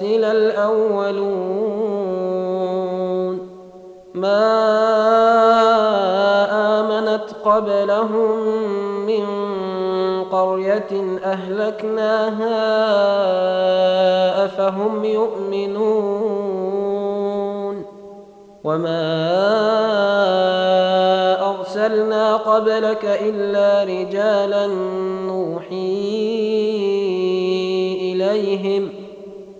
أرسل الأولون. ما آمنت قبلهم من قرية أهلكناها أفهم يؤمنون. وما أرسلنا قبلك إلا رجالا نوحي إليهم.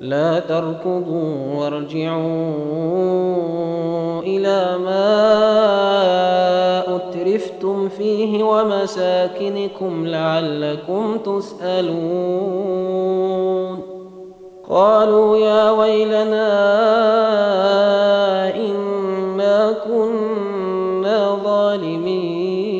لا تركضوا وارجعوا إلى ما أترفتم فيه ومساكنكم لعلكم تسألون. قالوا يا ويلنا إنا كنا ظالمين.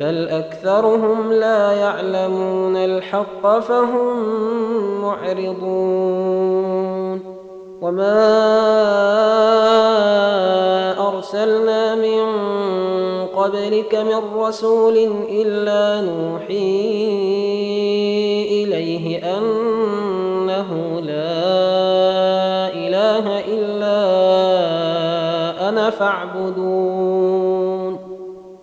بل أكثرهم لا يعلمون الحق فهم معرضون. وما أرسلنا من قبلك من رسول إلا نوحي إليه أنه لا إله إلا أنا فاعبدون.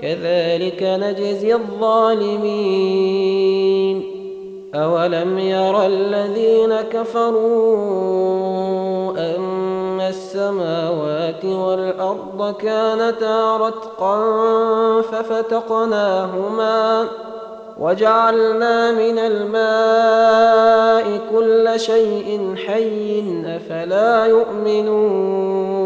كذلك نجزي الظالمين. أولم ير الذين كفروا أن السماوات والأرض كانتا رتقا ففتقناهما وجعلنا من الماء كل شيء حي أفلا يؤمنون.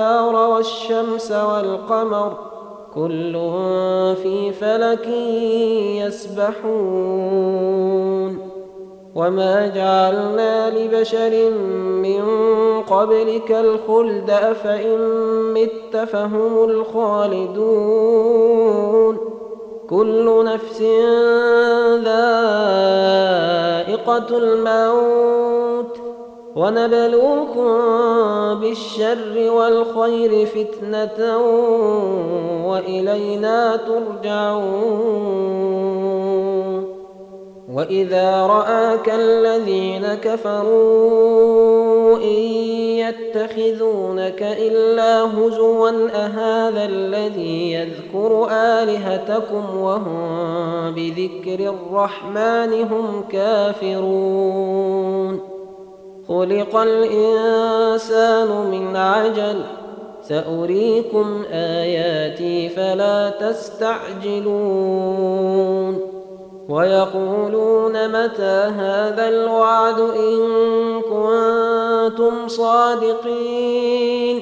والشمس والقمر كل في فلك يسبحون وما جعلنا لبشر من قبلك الخلد أفإن مت فهم الخالدون كل نفس ذائقة الموت ونبلوكم بالشر والخير فتنة وإلينا ترجعون وإذا رآك الذين كفروا إن يتخذونك إلا هزوا أهذا الذي يذكر آلهتكم وهم بذكر الرحمن هم كافرون خلق الإنسان من عجل. سأريكم آياتي فلا تستعجلون. ويقولون متى هذا الوعد إن كنتم صادقين.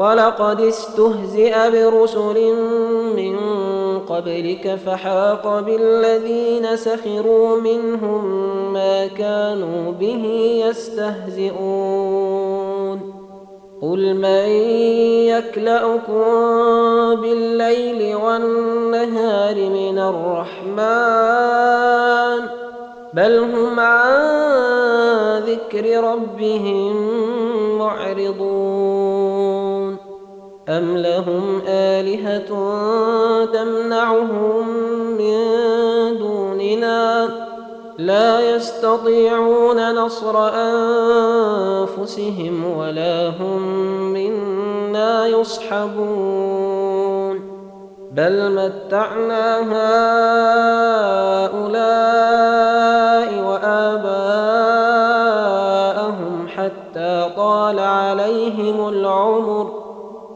ولقد استهزئ برسل من قبلك فحاق بالذين سخروا منهم ما كانوا به يستهزئون. قل من يكلأكم بالليل والنهار من الرحمن؟ بل هم عن ذكر ربهم معرضون. أم لهم آلهة تمنعهم من دوننا لا يستطيعون نصر أنفسهم ولا هم منا يصحبون بل متعنا هؤلاء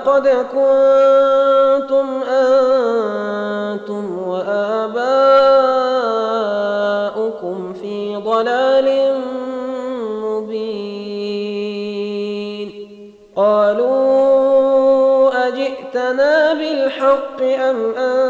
لقد كنتم أنتم وآباؤكم في ضلال مبين. قالوا أجئتنا بالحق أم أنت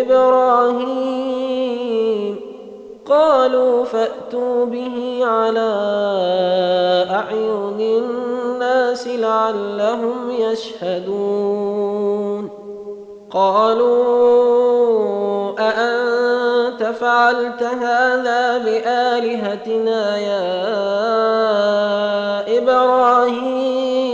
إبراهيم قالوا فأتوا به على أعين الناس لعلهم يشهدون. قالوا أأنت فعلت هذا بآلهتنا يا إبراهيم؟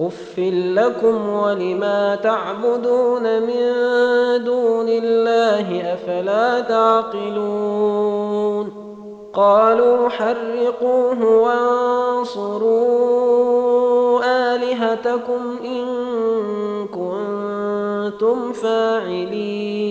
اف لكم ولما تعبدون من دون الله افلا تعقلون قالوا حرقوه وانصروا الهتكم ان كنتم فاعلين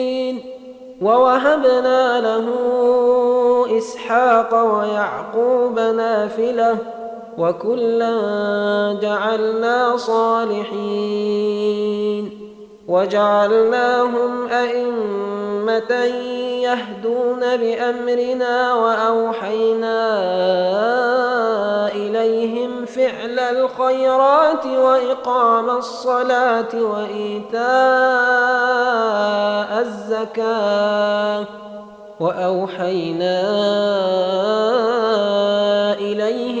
ووهبنا له إسحاق ويعقوب نافلة وكلا جعلنا صالحين. وجعلناهم أئمة يهدون بأمرنا وأوحينا إليهم فعل الخيرات وإقام الصلاة وإيتاء الزكاة وأوحينا إليهم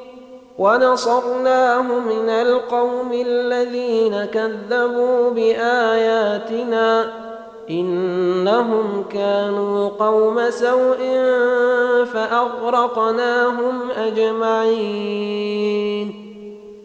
ونصرناه من القوم الذين كذبوا بآياتنا إنهم كانوا قوم سوء فأغرقناهم أجمعين.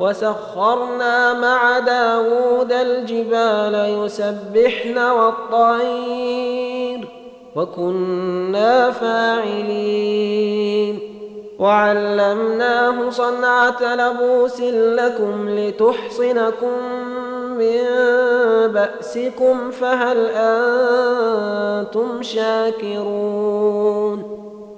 وسخرنا مع داود الجبال يسبحن والطير وكنا فاعلين. وعلمناه صنعة لبوس لكم لتحصنكم من بأسكم فهل أنتم شاكرون؟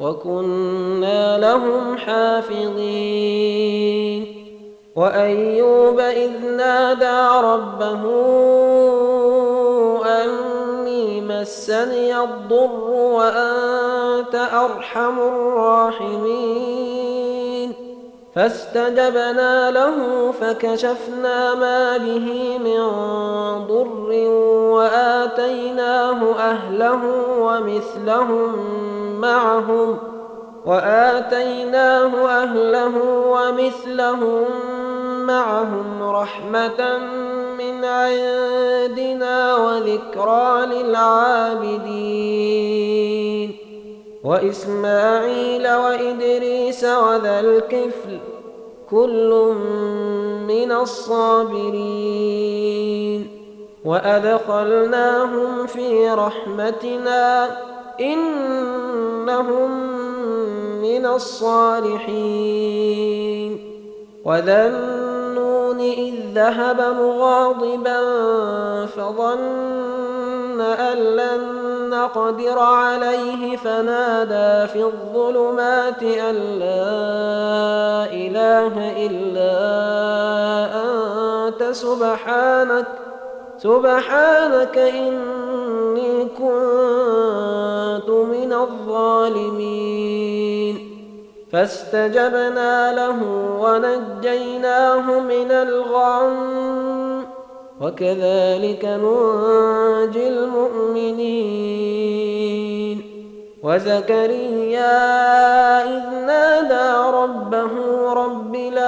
وكنا لهم حافظين. وأيوب إذ نادى ربه أني مسني الضر وأنت أرحم الراحمين. فاستجبنا له فكشفنا ما به من ضر وآتيناه أهله ومثلهم معهم وآتيناه أهله ومثلهم معهم رحمة من عندنا وذكرى للعابدين وإسماعيل وإدريس وذا الكفل كل من الصابرين وأدخلناهم في رحمتنا إنهم من الصالحين. وذا النون إذ ذهب مغاضبا فظن أن لن نقدر عليه فنادى في الظلمات أن لا إله إلا أنت سبحانك سبحانك إني كنت من الظالمين. فاستجبنا له ونجيناه من الغم. وكذلك ننجي المؤمنين. وزكريا إذ نادى ربه رب لا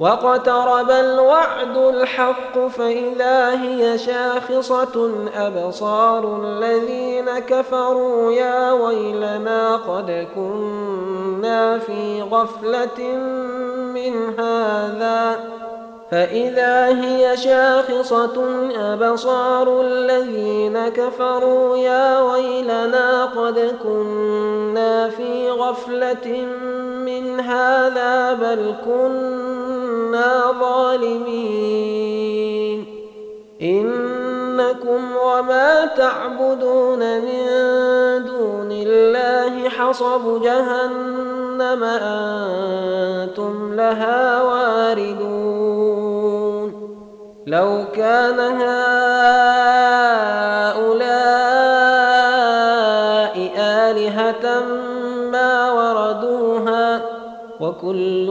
واقترب الوعد الحق فإذا هي شاخصة أبصار الذين كفروا يا ويلنا قد كنا في غفلة من هذا فإذا هي شاخصة أبصار الذين كفروا يا ويلنا قد كنا في غفلة من هذا بل كنا ظالمين. إنكم وما تعبدون من دون الله حصب جهنم أنتم لها واردون. لو كان هؤلاء آلهة ما وردوها وكل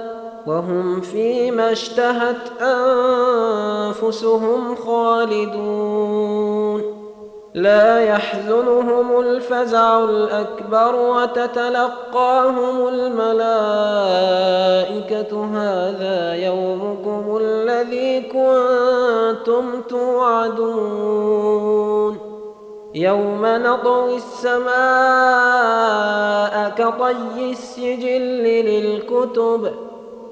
وهم فيما اشتهت أنفسهم خالدون. لا يحزنهم الفزع الأكبر وتتلقاهم الملائكة. هذا يومكم الذي كنتم توعدون. يوم نطوي السماء كطي السجل للكتب.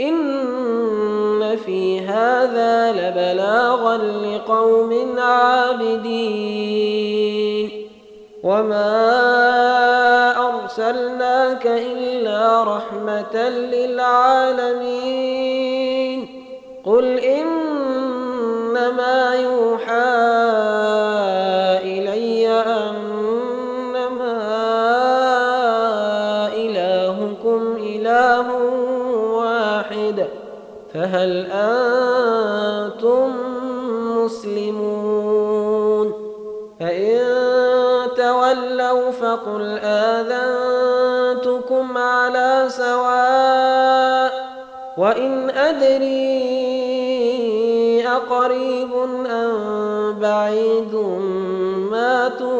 إن في هذا لبلاغا لقوم عابدين وما أرسلناك إلا رحمة للعالمين قل إنما يوحى فهل أنتم مسلمون؟ فإن تولوا فقل آذنتكم على سواء وإن أدري أقريب أم بعيد ما توعدون